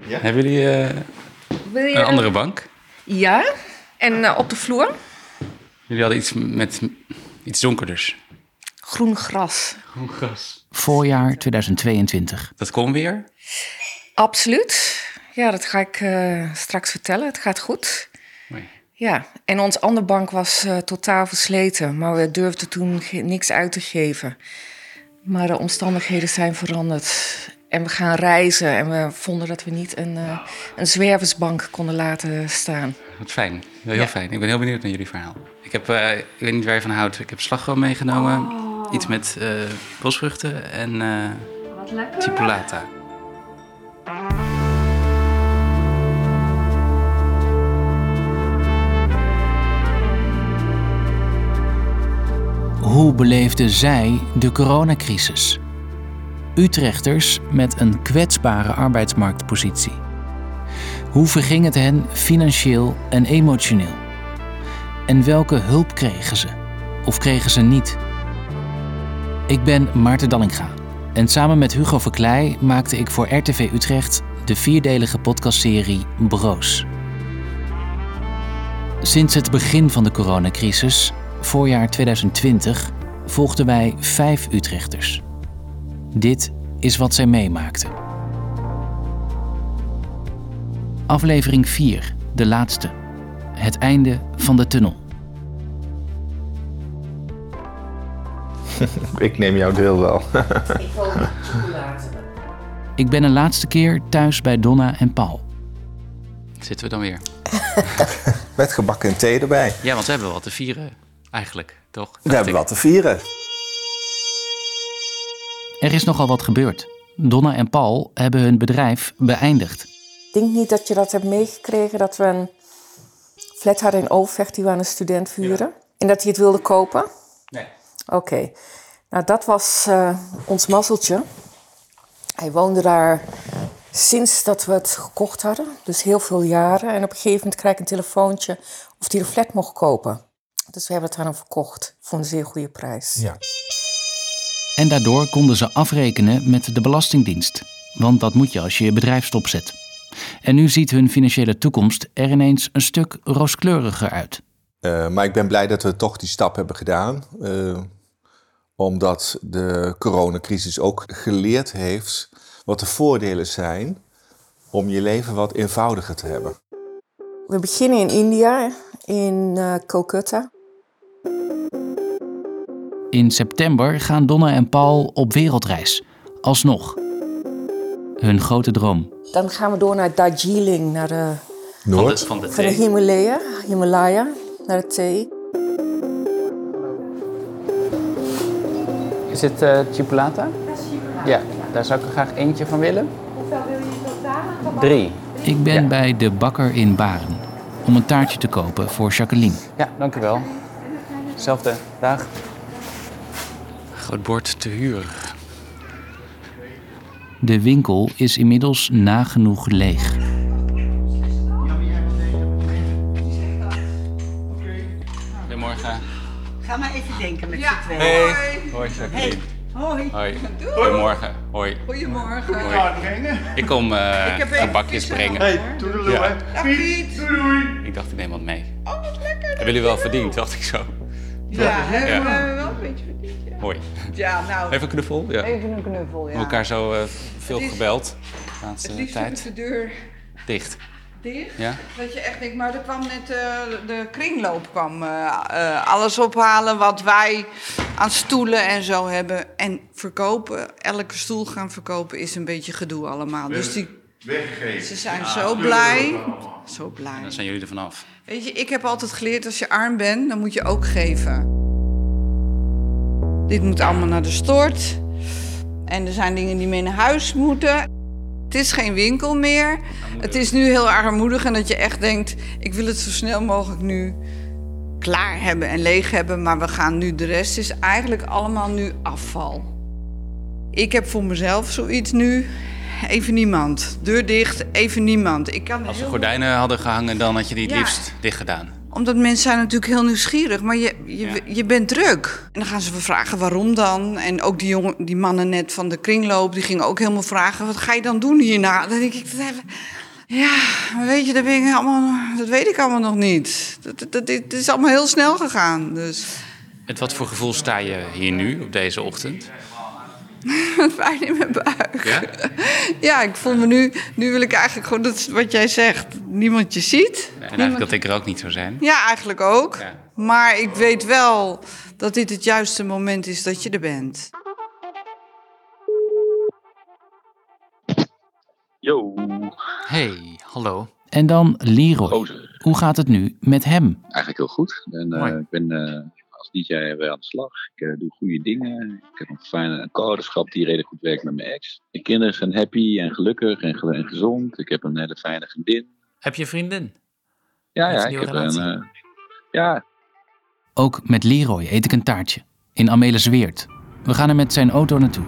Hebben jullie eh, Wil je... een andere bank? Ja. En eh, op de vloer? Jullie hadden iets met iets donkerders. Groen gras. Groen gras. Voorjaar 2022. Dat kon weer. Absoluut. Ja, dat ga ik eh, straks vertellen. Het gaat goed. Mooi. Ja, en ons andere bank was eh, totaal versleten, maar we durfden toen niks uit te geven. Maar de omstandigheden zijn veranderd. En we gaan reizen en we vonden dat we niet een, eh, een zwerversbank konden laten staan. Wat fijn. Heel, heel Ja. fijn. Ik ben heel benieuwd naar jullie verhaal. Ik heb, eh, ik weet niet waar je van houdt. Ik heb slagroom meegenomen. Oh. Iets met eh bosvruchten en eh Wat lekker. chipolata. Hoe beleefden zij de coronacrisis? Utrechters met een kwetsbare arbeidsmarktpositie. Hoe verging het hen financieel en emotioneel? En welke hulp kregen ze? Of kregen ze niet? Ik ben Maarten Dallinga en samen met Hugo Verkleij maakte ik voor RTV Utrecht de vierdelige podcastserie Broos. Sinds het begin van de coronacrisis, voorjaar 2020, volgden wij vijf Utrechters. Dit is wat zij meemaakten. Aflevering 4, de laatste. Het einde van de tunnel. Ik neem jouw deel wel. Ik wil chocolade. Ik ben een laatste keer thuis bij Donna en Paul. Zitten we dan weer? Met gebakken en thee erbij. Ja, want we hebben wat te vieren. Eigenlijk, toch? We hebben wat te vieren. Er is nogal wat gebeurd. Donna en Paul hebben hun bedrijf beëindigd. Ik denk niet dat je dat hebt meegekregen dat we een flat hadden in Overvecht die we aan een student vuren. En dat hij het wilde kopen. Nee. Oké, nou dat was eh, ons mazzeltje. Hij woonde daar sinds dat we het gekocht hadden, dus heel veel jaren. En op een gegeven moment krijg ik een telefoontje of hij de flat mocht kopen. Dus we hebben het aan hem verkocht voor een zeer goede prijs. Ja. En daardoor konden ze afrekenen met de Belastingdienst. Want dat moet je als je je bedrijf stopzet. En nu ziet hun financiële toekomst er ineens een stuk rooskleuriger uit. Eh, maar ik ben blij dat we toch die stap hebben gedaan. eh, omdat de coronacrisis ook geleerd heeft wat de voordelen zijn om je leven wat eenvoudiger te hebben. We beginnen in India, in eh Calcutta. In september gaan Donna en Paul op wereldreis. Alsnog. Hun grote droom. Dan gaan we door naar Darjeeling, naar de, Van de, Noord? van de van de thee. Himalaya, Himalaya, naar de thee. Is het uh, chipolata? Ja, daar zou ik er graag eentje van willen. Hoeveel wil je totaal? Drie. Ik ben Ja. bij de bakker in Baren. Om een taartje te kopen voor Jacqueline. Ja, dank u wel. Zelfde dag. Groot bord te huur. De winkel is inmiddels nagenoeg leeg. Goedemorgen. Ga maar even denken met Ja. z'n tweeën. Hey. Hoi, Jacqueline. Hoi. Hoi. Goedemorgen. Hoi. Goedemorgen. Hoi. Ik kom eh Ik heb even gebakjes vissen brengen. Hey, hoor. toedeloe, Ja. hè. Dag Piet. Ik dacht, ik neem wat mee. Oh, wat lekker. Hebben jullie wel verdiend, dacht ik zo. Ja, hebben Ja. Hoi. ja nou, Even een knuffel. Ja. We even een knuffel, ja. hebben elkaar zo eh, veel Het is- gebeld. De Het laatste ik tijd. de deur Dicht. dicht. Ja? Dat je echt denkt, maar er kwam net eh, de kringloop kwam eh, eh, alles ophalen wat wij aan stoelen en zo hebben. En verkopen, elke stoel gaan verkopen is een beetje gedoe allemaal. Dus die, ze zijn zo blij. Zo blij. Dan zijn jullie er vanaf. Weet je, ik heb altijd geleerd als je arm bent, dan moet je ook geven. Dit moet allemaal naar de stort. En er zijn dingen die mee naar huis moeten. Het is geen winkel meer. Het is nu heel armoedig en dat je echt denkt... ik wil het zo snel mogelijk nu klaar hebben en leeg hebben... maar we gaan nu, de rest is eigenlijk allemaal nu afval. Ik heb voor mezelf zoiets nu... even niemand. Deur dicht, even niemand. Ik kan Als heel- gordijnen hadden gehangen, dan had je die het Ja. liefst dicht gedaan. Omdat mensen zijn natuurlijk heel nieuwsgierig, maar je, je, je bent druk. En dan gaan ze vragen waarom dan. En ook die, jongen, die mannen net van de kringloop, die gingen ook helemaal vragen... wat ga je dan doen hierna? Dan denk ik, ja, weet je, dat, ben ik allemaal, dat weet ik allemaal nog niet. Dat, dat, dat, het is allemaal heel snel gegaan, dus... Met wat voor gevoel sta je hier nu op deze ochtend? Pijn in mijn buik. Ja? Ja, ik voel me nu... Nu wil ik eigenlijk gewoon, dat is wat jij zegt, niemand je ziet. En eigenlijk dat ik er ook niet zou zijn. Ja, eigenlijk ook. Ja. Maar ik weet wel dat dit het juiste moment is dat je er bent. Yo, Hey, hallo. En dan Leroy. gozer. Hoe gaat het nu met hem? Eigenlijk heel goed. En, eh, ik ben eh, als DJ weer aan de slag. Ik eh, doe goede dingen. Ik heb een fijne ouderschap die redelijk goed werkt met mijn ex. Mijn kinderen zijn happy en gelukkig en, ge- en gezond. Ik heb een hele fijne vriendin. Heb je vriendin? Ja, ja, ik heb een... eh, ja, Ook met Leroy eet ik een taartje. In Amelisweert. We gaan er met zijn auto naartoe.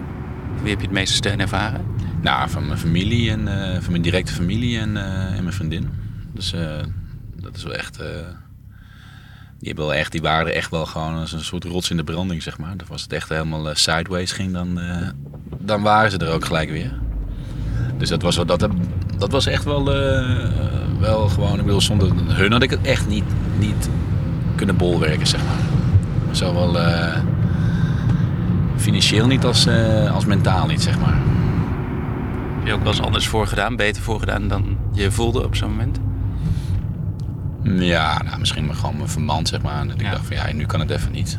Wie heb je het meeste steun ervaren? Nou, van mijn familie en eh, van mijn directe familie en, eh, en mijn vriendin. Dus eh, dat is wel echt. Die, hebben wel echt, die waren echt wel gewoon als een soort rots in de branding, zeg maar. Dat was het echt helemaal eh, sideways ging, dan, eh, dan waren ze er ook gelijk weer. Dus dat was, wel, dat, dat was echt wel, eh, wel gewoon. Ik zonder hun had ik het echt niet, niet kunnen bolwerken, zeg maar. Zowel eh, financieel niet als, als mentaal niet, zeg maar. Heb je ook wel eens anders voorgedaan, beter voorgedaan dan je voelde op zo'n moment? Ja, nou, misschien maar gewoon mijn vermand, zeg maar. Dat ik Ja. dacht van, ja, nu kan het even niet.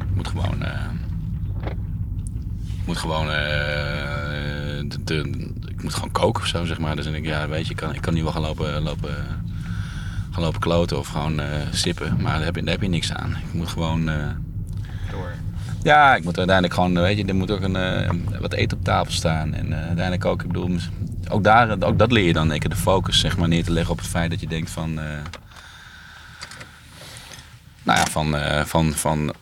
Ik moet gewoon... eh, ik moet gewoon... eh, de, de- ik moet gewoon koken of zo, zeg maar. Dus dan denk ik, ja, weet je, ik kan, ik kan nu wel gaan lopen, lopen, gaan lopen kloten of gewoon eh, sippen. Maar daar heb, je, daar heb je niks aan. Ik moet gewoon... Door. ja, ik moet uiteindelijk gewoon, weet je, er moet ook een, wat eten op tafel staan. En uiteindelijk ook, ik bedoel, ook, daar, ook dat leer je dan, een keer de focus zeg maar, neer te leggen op het feit dat je denkt van, eh, nou ja, van, eh, van, van,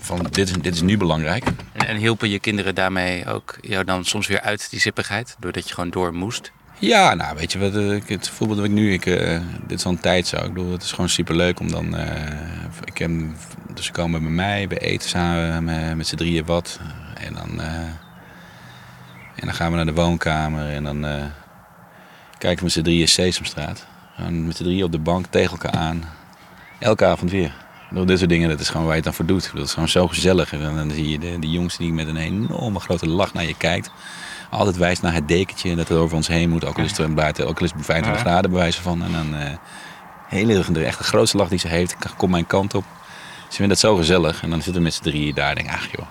van dit, is, dit is nu belangrijk. En, en hielpen je kinderen daarmee ook jou dan soms weer uit die sippigheid? Doordat je gewoon door moest? Ja, nou weet je wat, eh, ik- het voorbeeld dat ik nu, ik, dit is al een tijd zo. Ik bedoel, het is gewoon super leuk om dan, ik heb, dus ze komen bij mij, we eten samen met, z'n drieën wat. En dan, en dan gaan we naar de woonkamer en dan eh, kijken we met z'n drieën Sesamstraat. Gewoon met z'n drieën op de bank tegen elkaar aan. Elke avond weer. Bedoel, dit soort dingen, dat is gewoon waar je het dan voor doet. Het is gewoon zo gezellig. En dan zie je de, die jongens die met een enorme grote lach naar je kijkt altijd wijst naar het dekentje dat er over ons heen moet. Ook al is het buiten, ook al is het 25 graden bij wijze van. En dan eh hele, de echt de grootste lach die ze heeft, komt mijn kant op. Ze vinden dat zo gezellig. En dan zitten we met z'n drieën daar en denk ik, ach joh.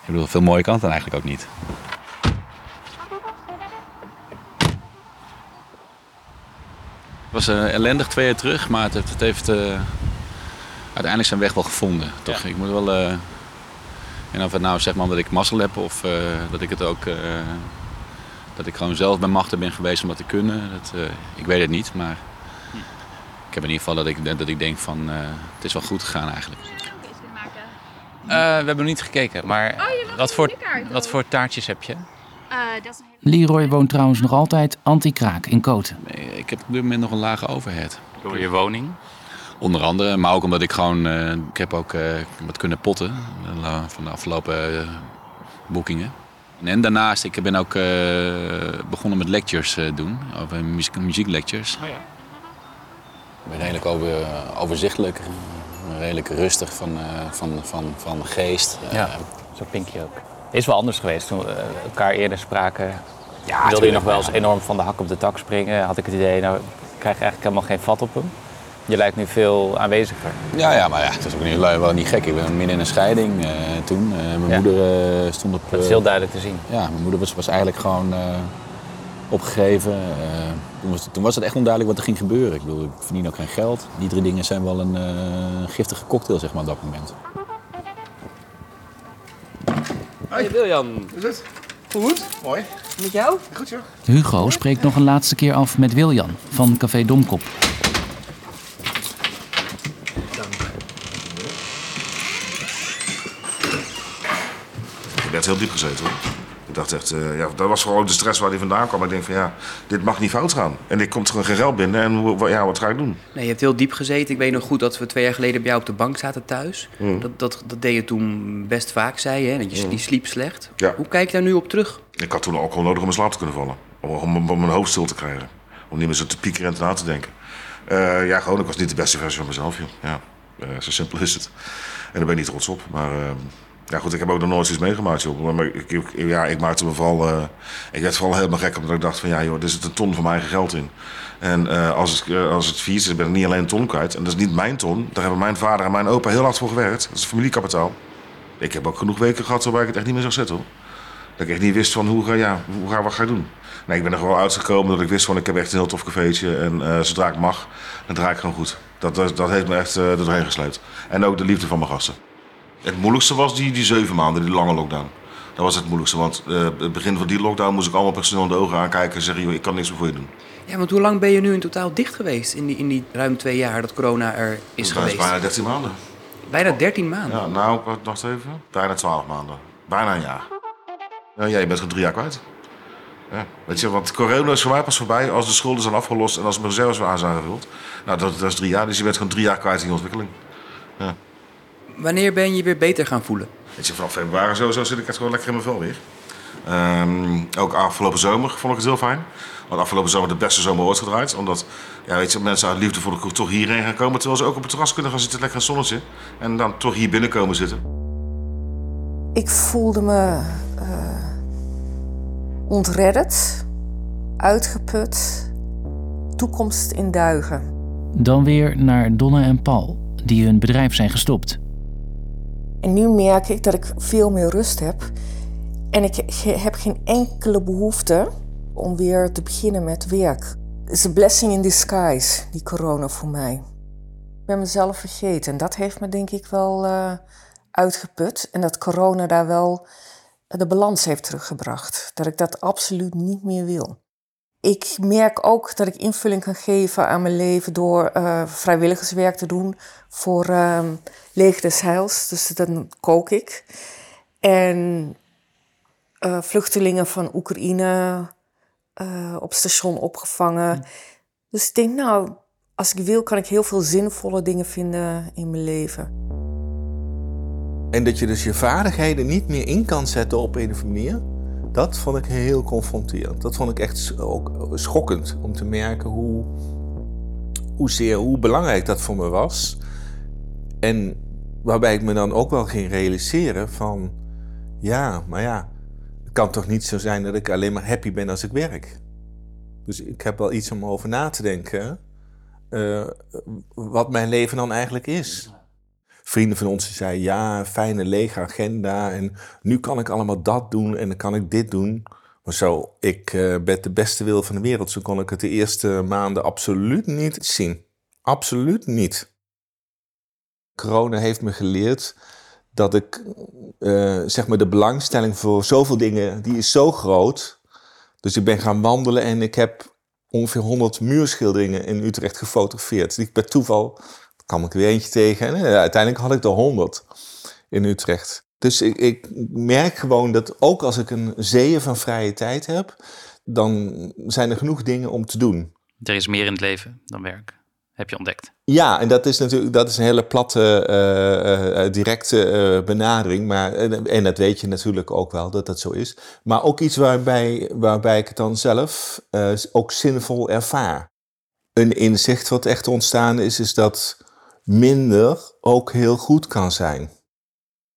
Ik bedoel, veel mooie kant dan eigenlijk ook niet. Was eh, ellendig twee jaar terug, maar het, heeft- het heeft eh, uiteindelijk zijn weg wel gevonden. Toch? Ik moet wel... eh, en of het nou zeg maar omdat ik mazzel heb of eh, dat ik het ook... eh, dat ik gewoon zelf bij machten ben geweest om dat te kunnen. Dat, eh, ik weet het niet, maar... Ik heb in ieder geval dat ik, dat ik denk van... eh, het is wel goed gegaan eigenlijk. Eh, we hebben nog niet gekeken, maar wat, voor, wat voor taartjes heb je? Leroy woont trouwens nog altijd anti-kraak in Koten. Ik heb op dit moment nog een lage overhead. Door je woning? Onder andere, maar ook omdat ik gewoon... eh, ik heb ook eh, wat kunnen potten van de afgelopen eh, boekingen. En daarnaast, ik ben ook eh, begonnen met lectures eh, doen. Over muziek, muzieklectures. Oh ja. Ik ben redelijk over, overzichtelijk. Redelijk rustig van, eh, van, van, van geest. Ja, zo Pinky ook. Is wel anders geweest toen we eh, elkaar eerder spraken. ja, wilde je nog wel eens enorm van de hak op de tak springen. Had ik het idee, nou ik krijg eigenlijk helemaal geen vat op hem. Je lijkt nu veel aanweziger. Ja, ja, maar ja, het is ook niet, wel niet gek. Ik ben midden in een scheiding eh, toen. Eh, mijn Ja. moeder stond op... Dat is heel duidelijk te zien. Ja, mijn moeder was, was eigenlijk gewoon opgegeven. Toen, was, toen was het echt onduidelijk wat er ging gebeuren. Ik bedoel, ik verdien ook geen geld. Die drie dingen zijn wel een giftige cocktail, zeg maar, op dat moment. Hey Wiljan. Met jou? Hugo spreekt nog een laatste keer af met Wiljan van Café Domkop. Je bent heel diep gezeten hoor. Ik dacht echt, uh, ja, dat was gewoon de stress waar hij vandaan kwam. Ik denk van ja, dit mag niet fout gaan. En ik kom er geen geld binnen en ja, wat ga ik doen? Nee, je hebt heel diep gezeten. Ik weet nog goed dat we twee jaar geleden bij jou op de bank zaten thuis. Hmm. Dat, dat, dat deed je toen best vaak, zei je. Dat je hmm. die sliep slecht. Ja. Hoe kijk je daar nu op terug? Ik had toen ook al nodig om in slaap te kunnen vallen. Om, om, om mijn hoofd stil te krijgen. Om niet meer zo te piekeren en te na te denken. Uh, ja, gewoon, ik was niet de beste versie van mezelf, joh. Ja, uh, zo simpel is het. En daar ben ik niet trots op. Maar uh, ja, goed, ik heb ook nog nooit iets meegemaakt, joh. Maar ik, ja, ik maakte me vooral... ik werd vooral helemaal gek omdat ik dacht van... Ja, joh, er zit een ton van mijn eigen geld in. En als, het, als het vies is, ben ik niet alleen een ton kwijt. En dat is niet mijn ton. Daar hebben mijn vader en mijn opa heel hard voor gewerkt. Dat is familiekapitaal. Ik heb ook genoeg weken gehad waarbij ik het echt niet meer zag zitten. Dat ik echt niet wist van hoe ga, ja, hoe ga, wat ga ik doen. Nee, ik ben er gewoon uitgekomen dat ik wist van ik heb echt een heel tof cafeetje. En uh, zodra ik mag, dan draai ik gewoon goed. Dat, dat, dat heeft me echt uh, er doorheen gesleept. En ook de liefde van mijn gasten. Het moeilijkste was die, die zeven maanden, die lange lockdown. Dat was het moeilijkste, want uh, het begin van die lockdown moest ik allemaal personeel in de ogen aankijken en zeggen, joh, ik kan niks meer voor je doen. Ja, want hoe lang ben je nu in totaal dicht geweest in die, in die ruim twee jaar dat corona er is dat geweest? Bijna 13 maanden. Bijna 13 maanden? Ja, nou, wacht even. Bijna 12 maanden. Bijna een jaar. Ja, je bent gewoon drie jaar kwijt. Ja, weet je, want corona is voor mij pas voorbij als de schulden zijn afgelost en als mijn reserves weer aan zijn gevuld. Nou, dat, dat is drie jaar, dus je bent gewoon drie jaar kwijt in je ontwikkeling. Ja. Wanneer ben je weer beter gaan voelen? Weet je, vanaf februari sowieso zit ik echt gewoon lekker in mijn vel weer. Um, ook afgelopen zomer vond ik het heel fijn. Want afgelopen zomer de beste zomer ooit gedraaid. Omdat ja, weet je, mensen uit liefde voor de kroeg toch hierheen gaan komen. Terwijl ze ook op het terras kunnen gaan zitten, lekker in het zonnetje. En dan toch hier binnenkomen zitten. Ik voelde me uh, ontredderd, uitgeput, toekomst in duigen. Dan weer naar Donna en Paul, die hun bedrijf zijn gestopt. En nu merk ik dat ik veel meer rust heb. En ik heb geen enkele behoefte om weer te beginnen met werk. Het is een blessing in disguise, die corona voor mij. Ik ben mezelf vergeten en dat heeft me denk ik wel uh, uitgeput. En dat corona daar wel de balans heeft teruggebracht. Dat ik dat absoluut niet meer wil. Ik merk ook dat ik invulling kan geven aan mijn leven door uh, vrijwilligerswerk te doen voor uh, Leger des Heils. Dus dan kook ik. En uh, vluchtelingen van Oekraïne op station opgevangen. Hm. Dus ik denk, nou, als ik wil, kan ik heel veel zinvolle dingen vinden in mijn leven. En dat je dus je vaardigheden niet meer in kan zetten op een of andere manier. Dat vond ik heel confronterend. Dat vond ik echt ook schokkend om te merken hoe, zeer, hoe belangrijk dat voor me was. En waarbij ik me dan ook wel ging realiseren van... Ja, maar ja, het kan toch niet zo zijn dat ik alleen maar happy ben als ik werk. Dus ik heb wel iets om over na te denken... Uh, wat mijn leven dan eigenlijk is vrienden van ons die zeiden, ja, fijne lege agenda en nu kan ik allemaal dat doen en dan kan ik dit doen. Maar zo, ik ben de beste wil van de wereld, zo kon ik het de eerste maanden absoluut niet zien. Absoluut niet. Corona heeft me geleerd dat ik, uh, zeg maar, de belangstelling voor zoveel dingen, die is zo groot. Dus ik ben gaan wandelen en ik heb ongeveer 100 muurschilderingen in Utrecht gefotografeerd. Die ik per toeval kwam ik weer eentje tegen. En eh, uiteindelijk had ik er 100 in Utrecht. Dus ik, ik, merk gewoon dat ook als ik een zeeën van vrije tijd heb, dan zijn er genoeg dingen om te doen. Er is meer in het leven dan werk, heb je ontdekt. Ja, en dat is natuurlijk dat is een hele platte, uh, uh, directe benadering. Maar, en dat weet je natuurlijk ook wel dat dat zo is. Maar ook iets waarbij, waarbij ik het dan zelf ook zinvol ervaar. Een inzicht wat echt ontstaan is, is dat minder ook heel goed kan zijn.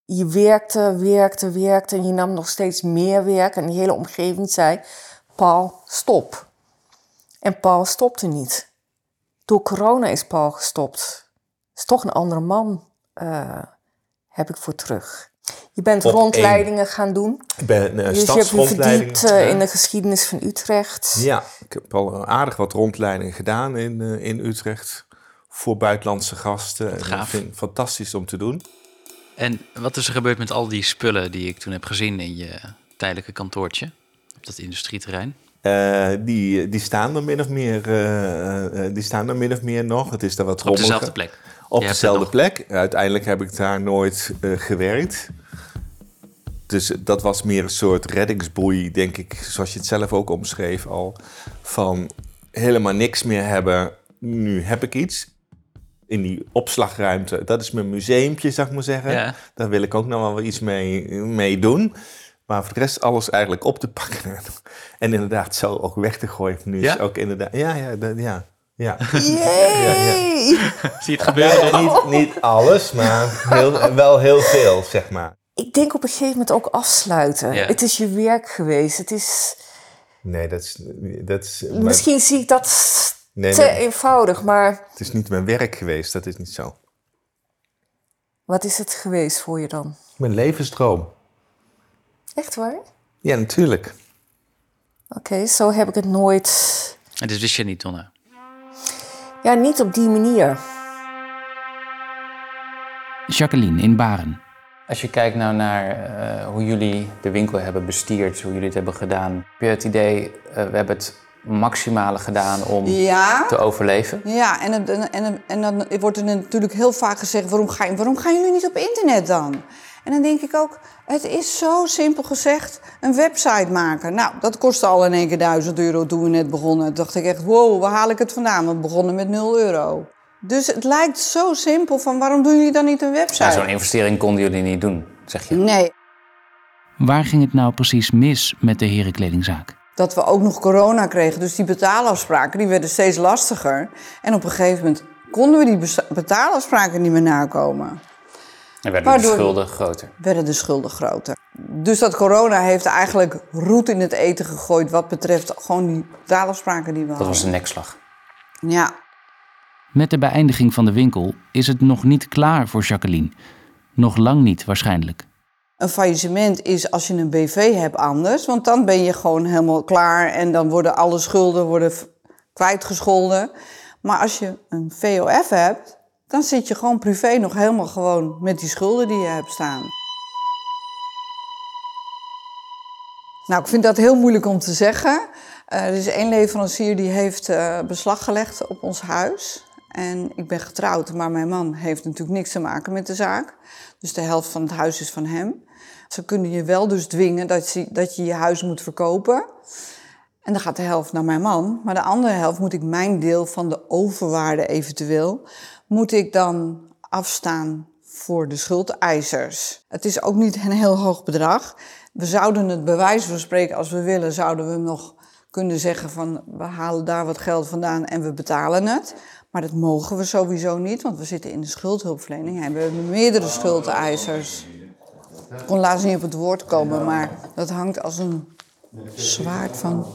Je werkte, werkte, werkte en je nam nog steeds meer werk. En de hele omgeving zei: Paul, stop. En Paul stopte niet. Door corona is Paul gestopt. Is toch een andere man, uh, heb ik voor terug. Je bent rondleidingen gaan doen. Ik ben uh, dus je hebt je verdiept uh, in de geschiedenis van Utrecht. Ja, ik heb al aardig wat rondleidingen gedaan in, in Utrecht voor buitenlandse gasten. En dat vind ik fantastisch om te doen. En wat is er gebeurd met al die spullen die ik toen heb gezien in je tijdelijke kantoortje op dat industrieterrein? Uh, die, die staan er min of meer, uh, uh, die staan er min of meer nog. Het is daar wat Op dezelfde plek? Op dezelfde plek. Uiteindelijk heb ik daar nooit gewerkt. dus dat was meer een soort reddingsboei, denk ik, zoals je het zelf ook omschreef al. Van helemaal niks meer hebben, nu heb ik iets. In die opslagruimte, dat is mijn museumpje, zou ik maar zeggen. Ja. Daar wil ik ook nog wel iets mee, mee doen. Maar voor de rest alles eigenlijk op te pakken. En inderdaad zo ook weg te gooien. Nu is Ja? ook inderdaad... Ja, ja, dat- ja. Ja. Yay! Zie je het gebeuren? Ja, niet, niet alles, maar heel, wel heel veel, zeg maar. Ik denk op een gegeven moment ook afsluiten. Ja. Het is je werk geweest. Het is, Nee, dat is... Dat is maar misschien zie ik dat Nee, te nee. eenvoudig, maar Het is niet mijn werk geweest, dat is niet zo. wat is het geweest voor je dan? Mijn levensdroom. Echt waar? Ja, natuurlijk. Oké, zo heb ik het nooit. En dit wist je niet, Donna. Ja, niet op die manier. Jacqueline in Baren. Als je kijkt nou naar eh, hoe jullie de winkel hebben bestierd, hoe jullie het hebben gedaan, heb je het idee, eh, we hebben het maximale gedaan om Ja. te overleven? Ja, en, het- en, en, en dan wordt er natuurlijk heel vaak gezegd: waarom, ga je, waarom gaan jullie niet op internet dan? En dan denk ik ook: het is zo simpel gezegd: een website maken. Nou, dat kostte al in één keer 1000 euro toen we net begonnen. Toen dacht ik echt: wow, waar haal ik het vandaan? We begonnen met 0 euro. Dus het lijkt zo simpel: van waarom doen jullie dan niet een website? Nou, Zo'n investering konden jullie niet doen, zeg je. nee, Waar ging het nou precies mis met de herenkledingzaak? Dat we ook nog corona kregen. Dus die betaalafspraken die werden steeds lastiger. En op een gegeven moment konden we die betaalafspraken niet meer nakomen. En werden Waardoor- de schulden groter. werden de schulden groter. Dus dat corona heeft eigenlijk roet in het eten gegooid wat betreft gewoon die betaalafspraken die we Dat hadden. was een nekslag. Ja, Met de beëindiging van de winkel is het nog niet klaar voor Jacqueline. Nog lang niet waarschijnlijk. Een faillissement is als je een BV hebt anders. Want dan ben je gewoon helemaal klaar en dan worden alle schulden worden kwijtgescholden. Maar als je een VOF hebt, dan zit je gewoon privé nog helemaal gewoon met die schulden die je hebt staan. Nou, ik vind dat heel moeilijk om te zeggen. Eh, er is één leverancier die heeft eh, beslag gelegd op ons huis. En ik ben getrouwd, maar mijn man heeft natuurlijk niks te maken met de zaak. Dus de helft van het huis is van hem. Ze kunnen je wel dus dwingen dat je dat je, je huis moet verkopen. En dan gaat de helft naar mijn man. Maar de andere helft moet ik mijn deel van de overwaarde eventueel... moet ik dan afstaan voor de schuldeisers. Het is ook niet een heel hoog bedrag. We zouden het bij wijze van spreken, als we willen... zouden we nog kunnen zeggen van... we halen daar wat geld vandaan en we betalen het. Maar dat mogen we sowieso niet, want we zitten in de schuldhulpverlening... en we hebben meerdere schuldeisers. Ik kon laatst niet op het woord komen, maar dat hangt als een zwaard van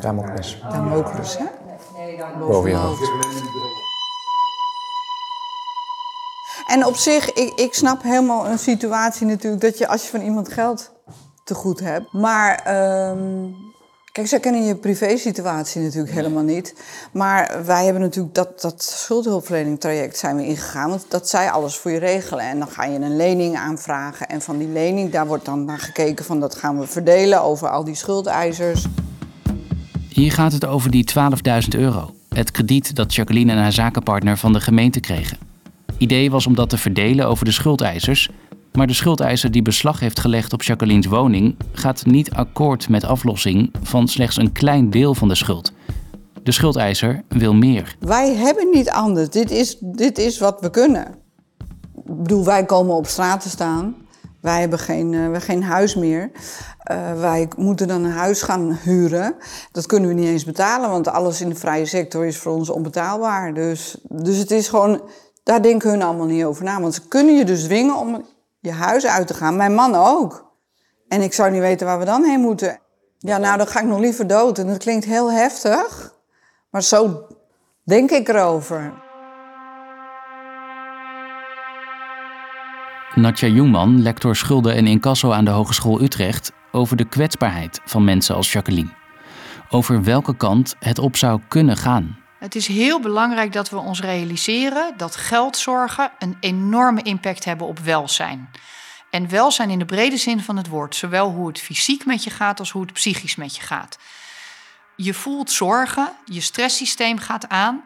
Damocles. Damocles, hè? Boven je hoofd. En op zich, ik, ik snap helemaal een situatie natuurlijk dat je als je van iemand geld te goed hebt. Maar ehm, kijk, zij kennen je privésituatie natuurlijk helemaal niet. Maar wij hebben natuurlijk dat, dat schuldhulpverlening traject zijn we ingegaan. Want dat zij alles voor je regelen. En dan ga je een lening aanvragen. En van die lening, daar wordt dan naar gekeken van dat gaan we verdelen over al die schuldeisers. Hier gaat het over die 12.000 euro. Het krediet dat Jacqueline en haar zakenpartner van de gemeente kregen. Idee was om dat te verdelen over de schuldeisers. Maar de schuldeiser die beslag heeft gelegd op Jacqueline's woning gaat niet akkoord met aflossing van slechts een klein deel van de schuld. De schuldeiser wil meer. Wij hebben niet anders. Dit is, dit is wat we kunnen. Ik bedoel, wij komen op straat te staan. Wij hebben geen, we geen huis meer. Eh, wij moeten dan een huis gaan huren. Dat kunnen we niet eens betalen, want alles in de vrije sector is voor ons onbetaalbaar. Dus, dus het is gewoon, daar denken hun allemaal niet over na. Want ze kunnen je dus dwingen om je huis uit te gaan. Mijn man ook. En ik zou niet weten waar we dan heen moeten. Ja, nou, dan ga ik nog liever dood. En dat klinkt heel heftig. Maar zo denk ik erover. Natja Jungman, lector schulden en incasso aan de Hogeschool Utrecht, over de kwetsbaarheid van mensen als Jacqueline. Over welke kant het op zou kunnen gaan. Het is heel belangrijk dat we ons realiseren dat geldzorgen een enorme impact hebben op welzijn. En welzijn in de brede zin van het woord, zowel hoe het fysiek met je gaat als hoe het psychisch met je gaat. Je voelt zorgen, je stresssysteem gaat aan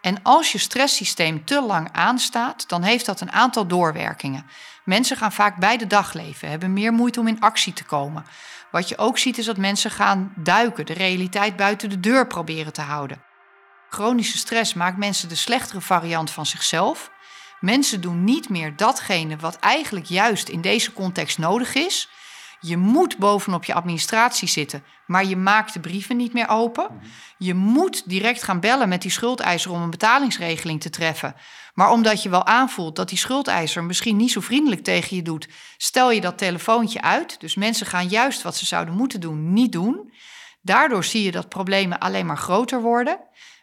En als je stresssysteem te lang aanstaat, dan heeft dat een aantal doorwerkingen. Mensen gaan vaak bij de dag leven, hebben meer moeite om in actie te komen. Wat je ook ziet is dat mensen gaan duiken, de realiteit buiten de deur proberen te houden. Chronische stress maakt mensen de slechtere variant van zichzelf. Mensen doen niet meer datgene wat eigenlijk juist in deze context nodig is. Je moet bovenop je administratie zitten, maar je maakt de brieven niet meer open. Je moet direct gaan bellen met die schuldeiser om een betalingsregeling te treffen. Maar omdat je wel aanvoelt dat die schuldeiser misschien niet zo vriendelijk tegen je doet, stel je dat telefoontje uit. Dus mensen gaan juist wat ze zouden moeten doen, niet doen. Daardoor zie je dat problemen alleen maar groter worden.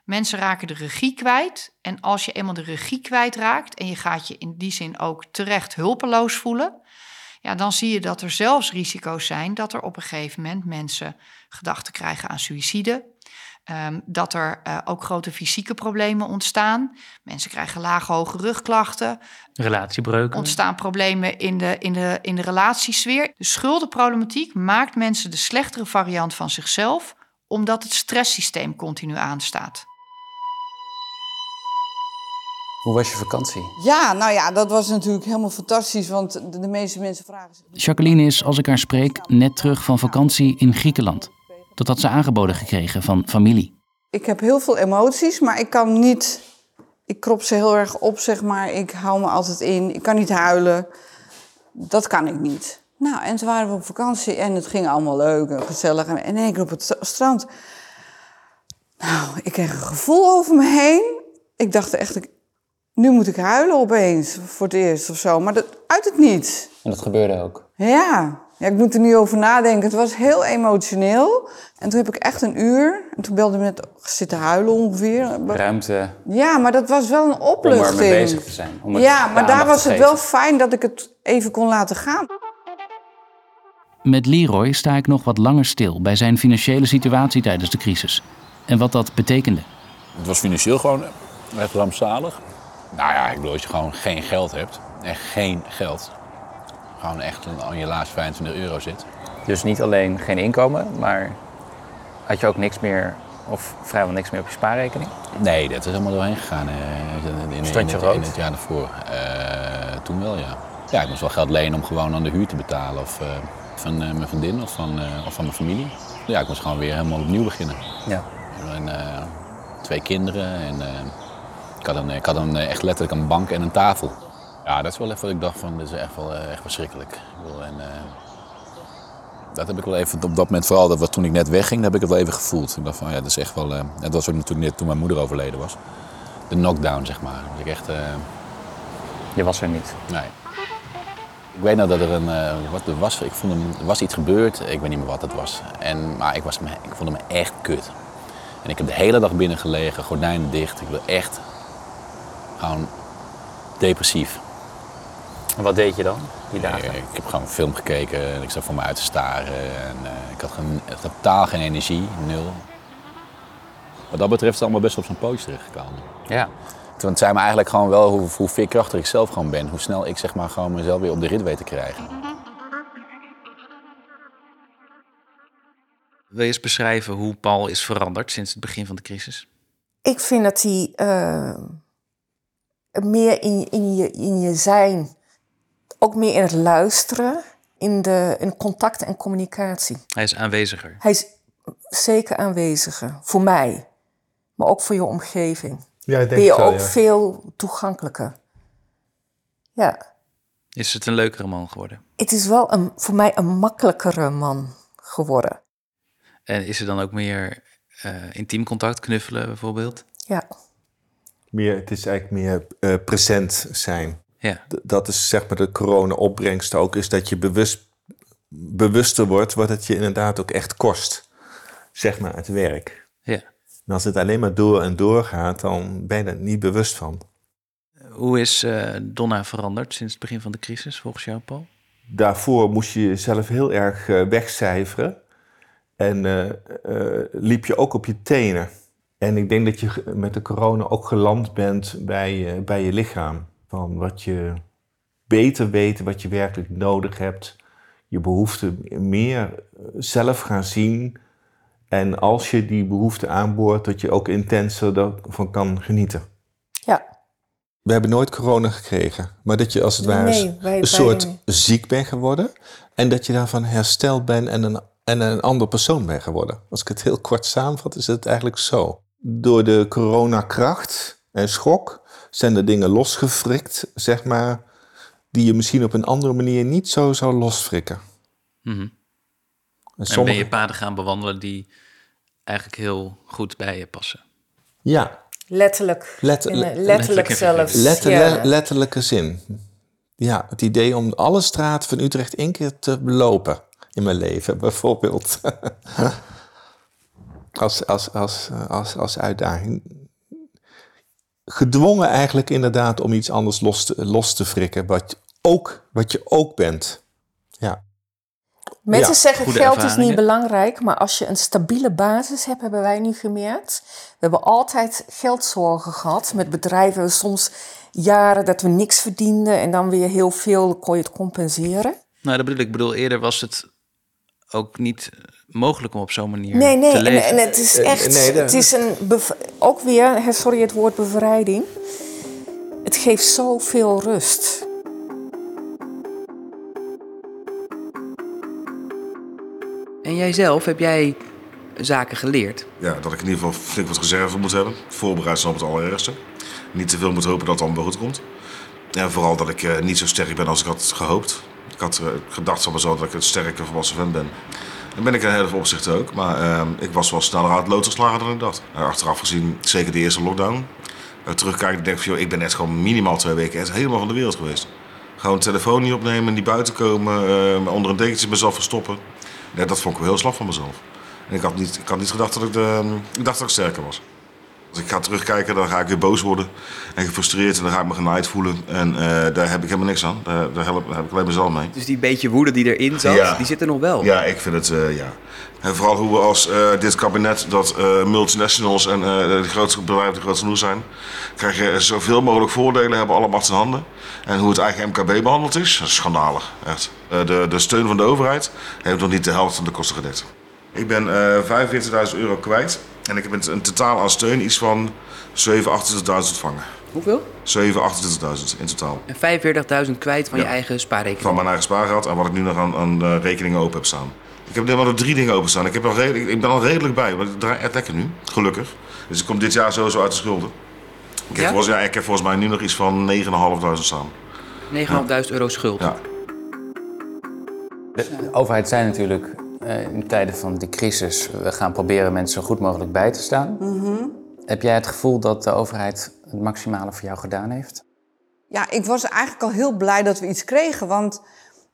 Mensen raken de regie kwijt. En als je eenmaal de regie kwijtraakt en je gaat je in die zin ook terecht hulpeloos voelen, ja, dan zie je dat er zelfs risico's zijn dat er op een gegeven moment mensen gedachten krijgen aan suïcide. Um, dat er uh, ook grote fysieke problemen ontstaan. Mensen krijgen lage, hoge rugklachten. Relatiebreuken. Ontstaan problemen in de, in, de, in de relatiesfeer. De schuldenproblematiek maakt mensen de slechtere variant van zichzelf, omdat het stresssysteem continu aanstaat. Hoe was je vakantie? Ja, nou ja, dat was natuurlijk helemaal fantastisch, want de, de meeste mensen vragen zich... Jacqueline is, als ik haar spreek, net terug van vakantie in Griekenland. Dat had ze aangeboden gekregen van familie. Ik heb heel veel emoties, maar ik kan niet... Ik krop ze heel erg op, zeg maar. Ik hou me altijd in. Ik kan niet huilen. Dat kan ik niet. Nou, en toen waren we op vakantie en het ging allemaal leuk en gezellig. En in één keer op het strand... Nou, ik kreeg een gevoel over me heen. Ik dacht echt, nu moet ik huilen opeens voor het eerst of zo. Maar dat, uit het niet. En dat gebeurde ook? Ja. ja, ik moet er nu over nadenken. Het was heel emotioneel. En toen heb ik echt een uur. En toen belde ik met zitten huilen ongeveer. Ruimte. Ja, maar dat was wel een opluchting. Om ermee bezig te zijn. Om het ja, maar daar was het wel fijn dat ik het even kon laten gaan. Met Leroy sta ik nog wat langer stil bij zijn financiële situatie tijdens de crisis. En wat dat betekende. Het was financieel gewoon echt rampzalig. Nou ja, ik bedoel, als je gewoon geen geld hebt, echt geen geld, gewoon echt aan je laatste 25 euro zit. Dus niet alleen geen inkomen, maar had je ook niks meer of vrijwel niks meer op je spaarrekening? Nee, dat is helemaal doorheen gegaan. Uh, in, Stond je in, rood? in het jaar daarvoor. Uh, toen wel, ja. Ja, ik moest wel geld lenen om gewoon aan de huur te betalen. Of uh, van mijn vriendin of van, of van mijn familie. Ja, ik moest gewoon weer helemaal opnieuw beginnen. Ja. En, twee kinderen en ik had, een, ik had een, echt letterlijk een bank en een tafel. Ja, dat is wel even wat ik dacht van, dit is echt wel echt verschrikkelijk. Ik bedoel, en, uh, dat heb ik wel even op dat moment, vooral dat was toen ik net wegging, heb ik het wel even gevoeld. Ik dacht van, ja, dat is echt wel, uh, dat was ook natuurlijk net toen mijn moeder overleden was. De knockdown, zeg maar. Dat ik echt... Uh, Je was er niet? Nee. Ik weet nou dat er een, wat er was, ik vond hem, er was iets gebeurd, ik weet niet meer wat het was. En, maar ik, was me, ik vond hem echt kut. En ik heb de hele dag binnen gelegen, gordijnen dicht. Ik wil echt gewoon depressief. En wat deed je dan die dagen? Ik, ik heb gewoon een film gekeken en ik zat voor me uit te staren. En, uh, ik had geen, totaal geen energie, nul. Wat dat betreft is het allemaal best op zijn pootje terechtgekomen. Ja. Toen zei me eigenlijk gewoon wel hoe, hoe veerkrachtig ik zelf gewoon ben. Hoe snel ik zeg maar gewoon mezelf weer op de rit weet te krijgen. Wil je eens beschrijven hoe Paul is veranderd sinds het begin van de crisis? Ik vind dat hij uh, meer in, in, je, in je zijn, ook meer in het luisteren, in, de, in contact en communicatie. Hij is aanweziger. Hij is zeker aanweziger, voor mij, maar ook voor je omgeving. Ja, ik denk ben je zo, ook ja. veel toegankelijker. Ja. Is het een leukere man geworden? Het is wel een, voor mij een makkelijkere man geworden. En is er dan ook meer uh, intiem contact, knuffelen bijvoorbeeld? Ja. Meer, het is eigenlijk meer uh, present zijn. Ja. Dat is zeg maar de corona-opbrengst ook, is dat je bewust, bewuster wordt wat het je inderdaad ook echt kost. Zeg maar het werk. Ja. En als het alleen maar door en door gaat, dan ben je er niet bewust van. Hoe is uh, Donna veranderd sinds het begin van de crisis, volgens jou, Paul? Daarvoor moest je jezelf heel erg uh, wegcijferen. En uh, liep je ook op je tenen. En ik denk dat je met de corona ook geland bent bij, uh, bij je lichaam. Van wat je beter weten wat je werkelijk nodig hebt. Je behoeften meer zelf gaan zien. En als je die behoefte aanboort, dat je ook intenser daarvan kan genieten. we hebben nooit corona gekregen. Maar dat je als het ware Nee, wij- wij een soort ziek bent geworden. En dat je daarvan hersteld bent en een, en een andere persoon bent geworden. Als ik het heel kort samenvat, is het eigenlijk zo. Door de coronakracht en schok zijn er dingen losgefrikt, zeg maar, die je misschien op een andere manier niet zo zou losfrikken. Mhm. En En sommige- ben je paden gaan bewandelen die eigenlijk heel goed bij je passen. Ja, Letterlijk. Le- letterlijk letterlijk zelfs. Letter- ja. le- letterlijke zin. Ja, het idee om alle straten van Utrecht één keer te lopen in mijn leven, bijvoorbeeld. Als, als, als, als, als uitdaging. Gedwongen eigenlijk inderdaad om iets anders los te, los te frikken, wat, ook, wat je ook bent. Ja. Mensen Ja, zeggen goede geld is niet belangrijk, maar als je een stabiele basis hebt, hebben wij nu gemerkt. We hebben altijd geldzorgen gehad met bedrijven. Soms jaren dat we niks verdienden en dan weer heel veel kon je het compenseren. Nou, dat bedoel ik. Ik bedoel, eerder was het ook niet mogelijk om op zo'n manier Nee, nee, te en, leven. en het is Eh, echt, nee, het is een, ook weer, sorry het woord bevrijding. Het geeft zoveel rust. En jijzelf, heb jij zaken geleerd? Ja, dat ik in ieder geval flink wat reserve moet hebben. Voorbereid zijn op het allerergste. Niet te veel moet hopen dat het allemaal wel goed komt. En vooral dat ik eh, niet zo sterk ben als ik had gehoopt. Ik had eh, gedacht van mezelf dat ik een sterke volwassen vent ben. Dat ben ik in heel veel opzichten ook. Maar eh, ik was wel sneller uit lood geslagen dan ik dacht. Eh, achteraf gezien, zeker de eerste lockdown. Uh, terugkijken, denk ik van, joh, ik ben net gewoon minimaal twee weken echt helemaal van de wereld geweest. Gewoon telefoon niet opnemen, niet buiten komen, eh, onder een dekentje mezelf verstoppen. Dat vond ik wel heel slap van mezelf. En ik had niet, ik had niet gedacht dat ik, de, ik dacht dat ik sterker was. Als ik ga terugkijken, dan ga ik weer boos worden en gefrustreerd en dan ga ik me genaaid voelen. En eh, daar heb ik helemaal niks aan. Daar, daar, help, daar heb ik alleen mezelf mee. Dus die beetje woede die erin zat, Ja. die zit er nog wel. Ja, ik vind het, eh, ja. En vooral hoe we als eh, dit kabinet, dat multinationals en de grootste bedrijven die groot genoeg zijn, krijgen zoveel mogelijk voordelen, hebben alle macht in handen. En hoe het eigen MKB behandeld is, dat is schandalig, echt. De, de steun van de overheid heeft nog niet de helft van de kosten gedekt. Ik ben eh 45.000 euro kwijt en ik heb een, een totaal aan steun iets van 7.000, 28.000 ontvangen. Hoeveel? 7.000, 28.000 in totaal. En 45.000 kwijt van je eigen spaarrekening. Van mijn eigen spaargeld en wat ik nu nog aan, aan eh, rekeningen open heb staan. Ik heb helemaal nog drie dingen openstaan. Ik, heb al redelijk, ik ben al redelijk bij, want het draait echt lekker nu, gelukkig. Dus ik kom dit jaar sowieso uit de schulden. Ik heb, Ja? volgens, ja, ik heb volgens mij nu nog iets van 9.500 staan. 9.500 euro schuld. Ja. De overheid zei natuurlijk in tijden van die crisis... we gaan proberen mensen zo goed mogelijk bij te staan. Heb jij het gevoel dat de overheid het maximale voor jou gedaan heeft? Ja, ik was eigenlijk al heel blij dat we iets kregen, want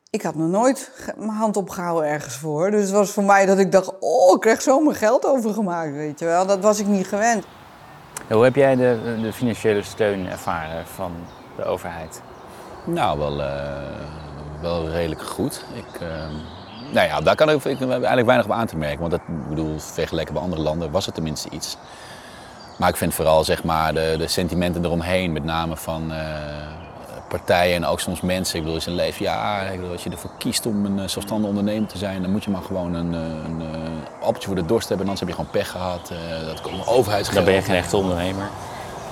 ik had nog nooit mijn hand opgehouden ergens voor. Dus het was voor mij dat ik dacht, oh, ik krijg zo mijn geld overgemaakt, weet je wel. Dat was ik niet gewend. Hoe heb jij de, de financiële steun ervaren van de overheid? Nou, wel, eh, wel redelijk goed. Ik, eh, nou ja, daar kan ik, ik eigenlijk weinig op aan te merken. Want dat, ik bedoel, vergeleken bij andere landen was het tenminste iets. Maar ik vind vooral zeg maar, de, de sentimenten eromheen, met name van eh, partijen en ook soms mensen. Ik bedoel, als je leeft, ja, ik bedoel, als je ervoor kiest om een eh, zelfstandig ondernemer te zijn, dan moet je maar gewoon een, eh, een, appeltje voor de dorst hebben. Anders heb je gewoon pech gehad. eh, dat komt overheidsgeld. Dan ben je geen echte ondernemer.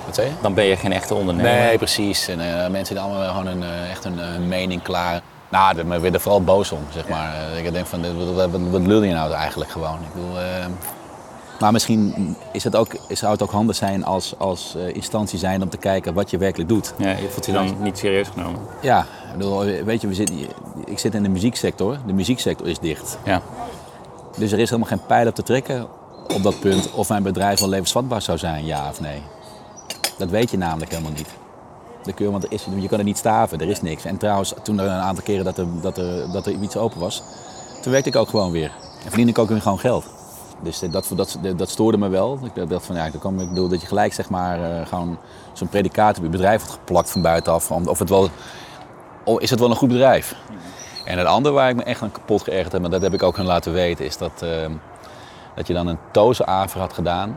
Wat zei je? Dan ben je geen echte ondernemer. Nee, precies. En eh, mensen die allemaal gewoon een, echt een, mening klaar. Nou, daar ben ik er vooral boos om, zeg maar. Eh, Ik denk van, wat, wat, wat, wat lul je nou eigenlijk gewoon? Ik bedoel, eh, maar misschien is het ook, zou het ook handig zijn als, als eh, instantie zijn om te kijken wat je werkelijk doet. Ja, je voelt je dan niet serieus genomen. Ja, ik bedoel, weet je, we zitten, ik zit in de muzieksector. De muzieksector is dicht. Ja. Dus er is helemaal geen pijl op te trekken op dat punt of mijn bedrijf wel levensvatbaar zou zijn, ja of nee. Dat weet je namelijk helemaal niet. Kun je, want er is, je kan er niet staven, er is niks. En trouwens, toen er een aantal keren dat er, dat er, iets open was, toen werkte ik ook gewoon weer. En verdiende ik ook weer gewoon geld. Dus dat, dat, dat, dat stoorde me wel. Ik dacht van ja, ik bedoel dat je gelijk zeg maar eh, gewoon zo'n predicaat op je bedrijf wordt geplakt van buitenaf. Of het wel, oh, is het wel een goed bedrijf? En het andere waar ik me echt aan kapot geërgerd heb, maar dat heb ik ook hun laten weten, is dat, eh, dat je dan een toze-aver had gedaan.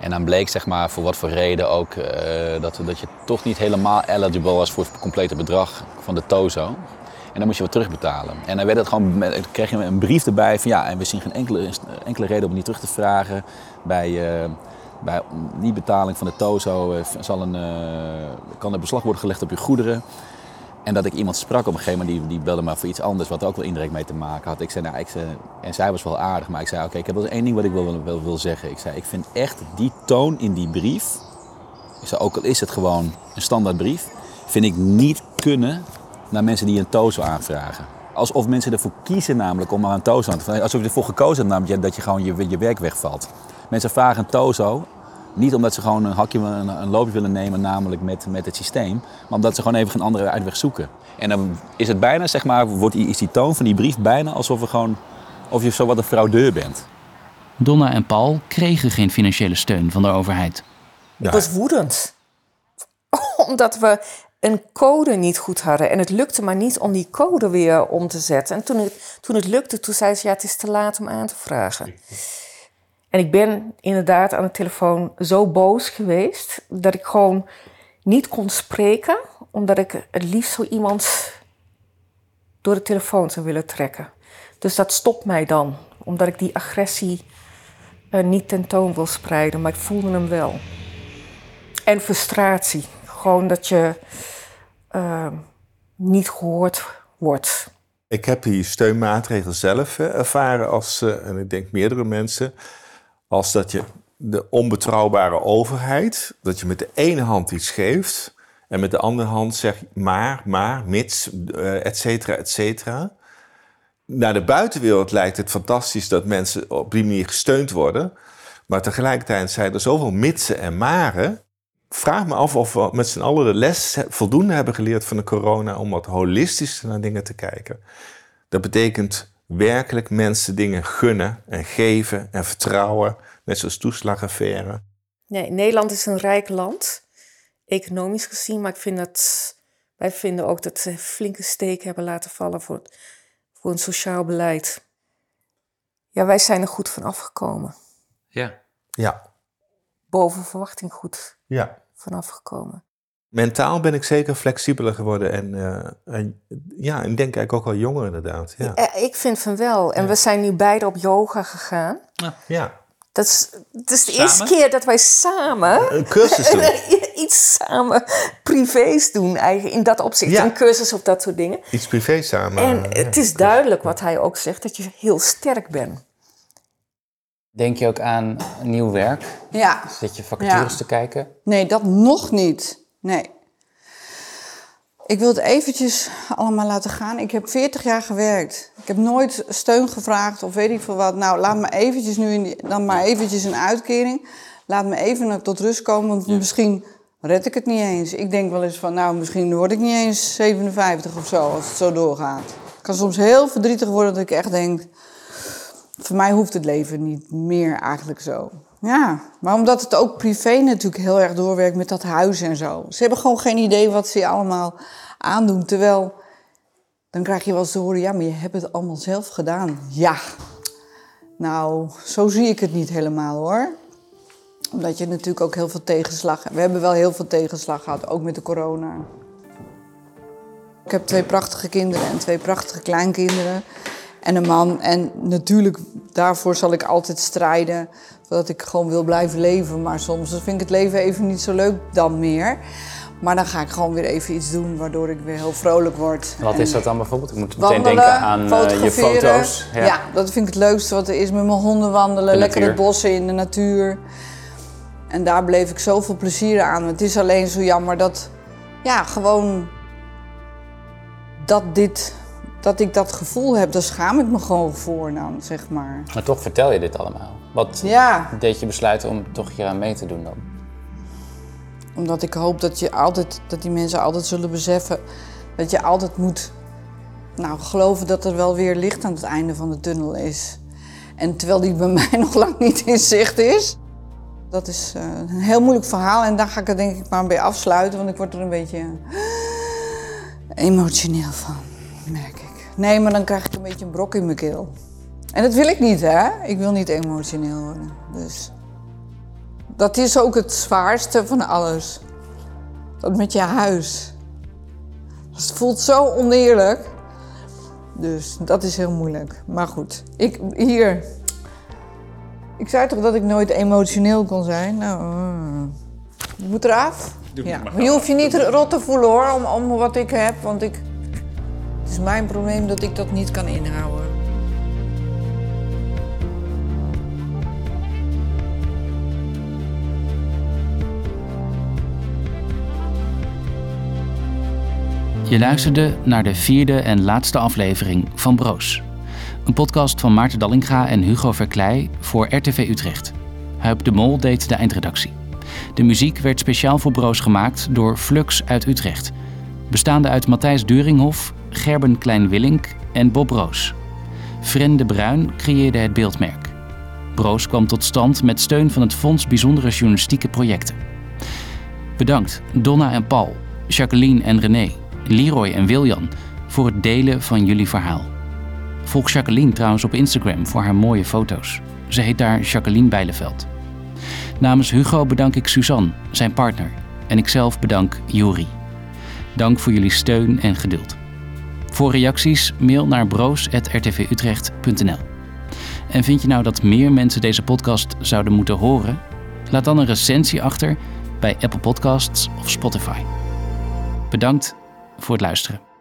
En dan bleek zeg maar voor wat voor reden ook eh, dat, dat je toch niet helemaal eligible was voor het complete bedrag van de tozo. En dan moest je wat terugbetalen. En dan werd het gewoon, kreeg je een brief erbij van ja, en we zien geen enkele, enkele reden om het niet terug te vragen bij, eh, Bij niet-betaling van de TOZO eh, zal een, kan er beslag worden gelegd op je goederen. En dat ik iemand sprak op een gegeven moment, die, die belde maar voor iets anders, wat ook wel indirect mee te maken had. Ik zei, nou, ik zei, en zij was wel aardig, maar ik zei, oké, ik heb wel één ding wat ik wil, wil, wil zeggen. Ik zei, ik vind echt die toon in die brief, ik zei, ook al is het gewoon een standaard brief, vind ik niet kunnen naar mensen die een TOZO aanvragen. Alsof mensen ervoor kiezen namelijk om maar een TOZO aan te vragen. Alsof je ervoor gekozen hebt namelijk dat je gewoon je, je werk wegvalt. Mensen vragen een TOZO niet omdat ze gewoon een hakje, een, een loopje willen nemen, namelijk met, met het systeem, maar omdat ze gewoon even een andere uitweg zoeken. En dan is het bijna, zeg maar, wordt die, is die toon van die brief bijna alsof, we gewoon, of je zo wat een fraudeur bent. Donna en Paul kregen geen financiële steun van de overheid. Ik was woedend. Omdat we een code niet goed hadden. En het lukte maar niet om die code weer om te zetten. En toen het, toen het lukte, toen zei ze, ja, het is te laat om aan te vragen. En ik ben inderdaad aan de telefoon zo boos geweest dat ik gewoon niet kon spreken, omdat ik het liefst zo iemand door de telefoon zou willen trekken. Dus dat stopt mij dan, omdat ik die agressie uh, niet tentoon wil spreiden, maar ik voelde hem wel. En frustratie, gewoon dat je uh, niet gehoord wordt. Ik heb die steunmaatregel zelf ervaren als, en ik denk meerdere mensen, als dat je de onbetrouwbare overheid, dat je met de ene hand iets geeft en met de andere hand zegt maar, maar, mits, uh, et cetera, et cetera. Naar de buitenwereld lijkt het fantastisch dat mensen op die manier gesteund worden. Maar tegelijkertijd zijn er zoveel mitsen en maren. Vraag me af of we met z'n allen de les voldoende hebben geleerd van de corona om wat holistischer naar dingen te kijken. Dat betekent werkelijk mensen dingen gunnen en geven en vertrouwen, net zoals toeslagaffaire. Nee, Nederland is een rijk land, economisch gezien, maar ik vind dat wij vinden ook dat ze flinke steken hebben laten vallen voor, voor een sociaal beleid. Ja, wij zijn er goed van afgekomen. Ja. Ja. Boven verwachting goed ja. vanaf gekomen. Mentaal ben ik zeker flexibeler geworden en, uh, en ja, en denk eigenlijk ook wel jonger inderdaad. Ja. ja ik vind van wel. En ja. we zijn nu beide op yoga gegaan. Ja. Dat is, het is de samen? eerste keer dat wij samen een cursus doen. iets samen privés doen, eigenlijk in dat opzicht. Ja. Een cursus of dat soort dingen. Iets privé samen. En het is duidelijk wat hij ook zegt, dat je heel sterk bent. Denk je ook aan nieuw werk? Ja. Zit je vacatures Ja. te kijken? Nee, dat nog niet. Nee. Ik wil het eventjes allemaal laten gaan. Ik heb 40 jaar gewerkt. Ik heb nooit steun gevraagd of weet ik veel wat. Nou, laat me eventjes nu in die, dan maar eventjes een uitkering. Laat me even tot rust komen, want misschien red ik het niet eens. Ik denk wel eens van, nou, misschien word ik niet eens 57 of zo, als het zo doorgaat. Het kan soms heel verdrietig worden dat ik echt denk... Voor mij hoeft het leven niet meer eigenlijk zo. Ja, maar omdat het ook privé natuurlijk heel erg doorwerkt met dat huis en zo. Ze hebben gewoon geen idee wat ze allemaal aandoen. Terwijl, dan krijg je wel eens te horen, ja, maar je hebt het allemaal zelf gedaan. Ja, nou, zo zie ik het niet helemaal hoor. Omdat je natuurlijk ook heel veel tegenslag hebt. We hebben wel heel veel tegenslag gehad, ook met de corona. Ik heb twee prachtige kinderen en twee prachtige kleinkinderen. En een man. En natuurlijk, daarvoor zal ik altijd strijden. Dat ik gewoon wil blijven leven. Maar soms vind ik het leven even niet zo leuk dan meer. Maar dan ga ik gewoon weer even iets doen waardoor ik weer heel vrolijk word. Wat En is dat dan bijvoorbeeld? Ik moet meteen denken aan eh, je foto's. Ja. dat vind ik het leukste wat er is. Met mijn honden wandelen, De lekker het bossen in de natuur. En daar bleef ik zoveel plezier aan. Het is alleen zo jammer dat, ja, gewoon dat dit, dat ik dat gevoel heb, daar schaam ik me gewoon voor dan, zeg maar. Maar toch vertel je dit allemaal. Wat Ja. deed je besluiten om toch hier aan mee te doen dan? Omdat ik hoop dat, je altijd, dat die mensen altijd zullen beseffen dat je altijd moet nou, geloven dat er wel weer licht aan het einde van de tunnel is. En terwijl die bij mij nog lang niet in zicht is. Dat is eh, een heel moeilijk verhaal en daar ga ik het denk ik maar bij afsluiten, want ik word er een beetje emotioneel van, merk ik. Nee, maar dan krijg ik een beetje een brok in mijn keel. En dat wil ik niet, hè? Ik wil niet emotioneel worden. Dus dat is ook het zwaarste van alles. Dat met je huis. Het voelt zo oneerlijk. Dus dat is heel moeilijk. Maar goed, ik hier. Ik zei toch dat ik nooit emotioneel kon zijn? Nou, uh, je moet eraf. Ja. Maar je hoeft je niet rot te voelen hoor, om, om wat ik heb. Want ik, het is mijn probleem dat ik dat niet kan inhouden. Je luisterde naar de vierde en laatste aflevering van Broos. Een podcast van Maarten Dallinga en Hugo Verkleij voor RTV Utrecht. Huip de Mol deed de eindredactie. De muziek werd speciaal voor Broos gemaakt door Flux uit Utrecht. Bestaande uit Matthijs Duringhof, Gerben Klein-Willink en Bob Roos. Fren de Bruin creëerde het beeldmerk. Broos kwam tot stand met steun van het Fonds Bijzondere Journalistieke Projecten. Bedankt Donna en Paul, Jacqueline en René, Leroy en Wiljan voor het delen van jullie verhaal. Volg Jacqueline trouwens op Instagram voor haar mooie foto's. Ze heet daar Jacqueline Bijleveld. Namens Hugo bedank ik Suzanne, zijn partner. En ikzelf bedank Juri. Dank voor jullie steun en geduld. Voor reacties mail naar broos.rtvutrecht.nl. En vind je nou dat meer mensen deze podcast zouden moeten horen? Laat dan een recensie achter bij Apple Podcasts of Spotify. Bedankt voor het luisteren.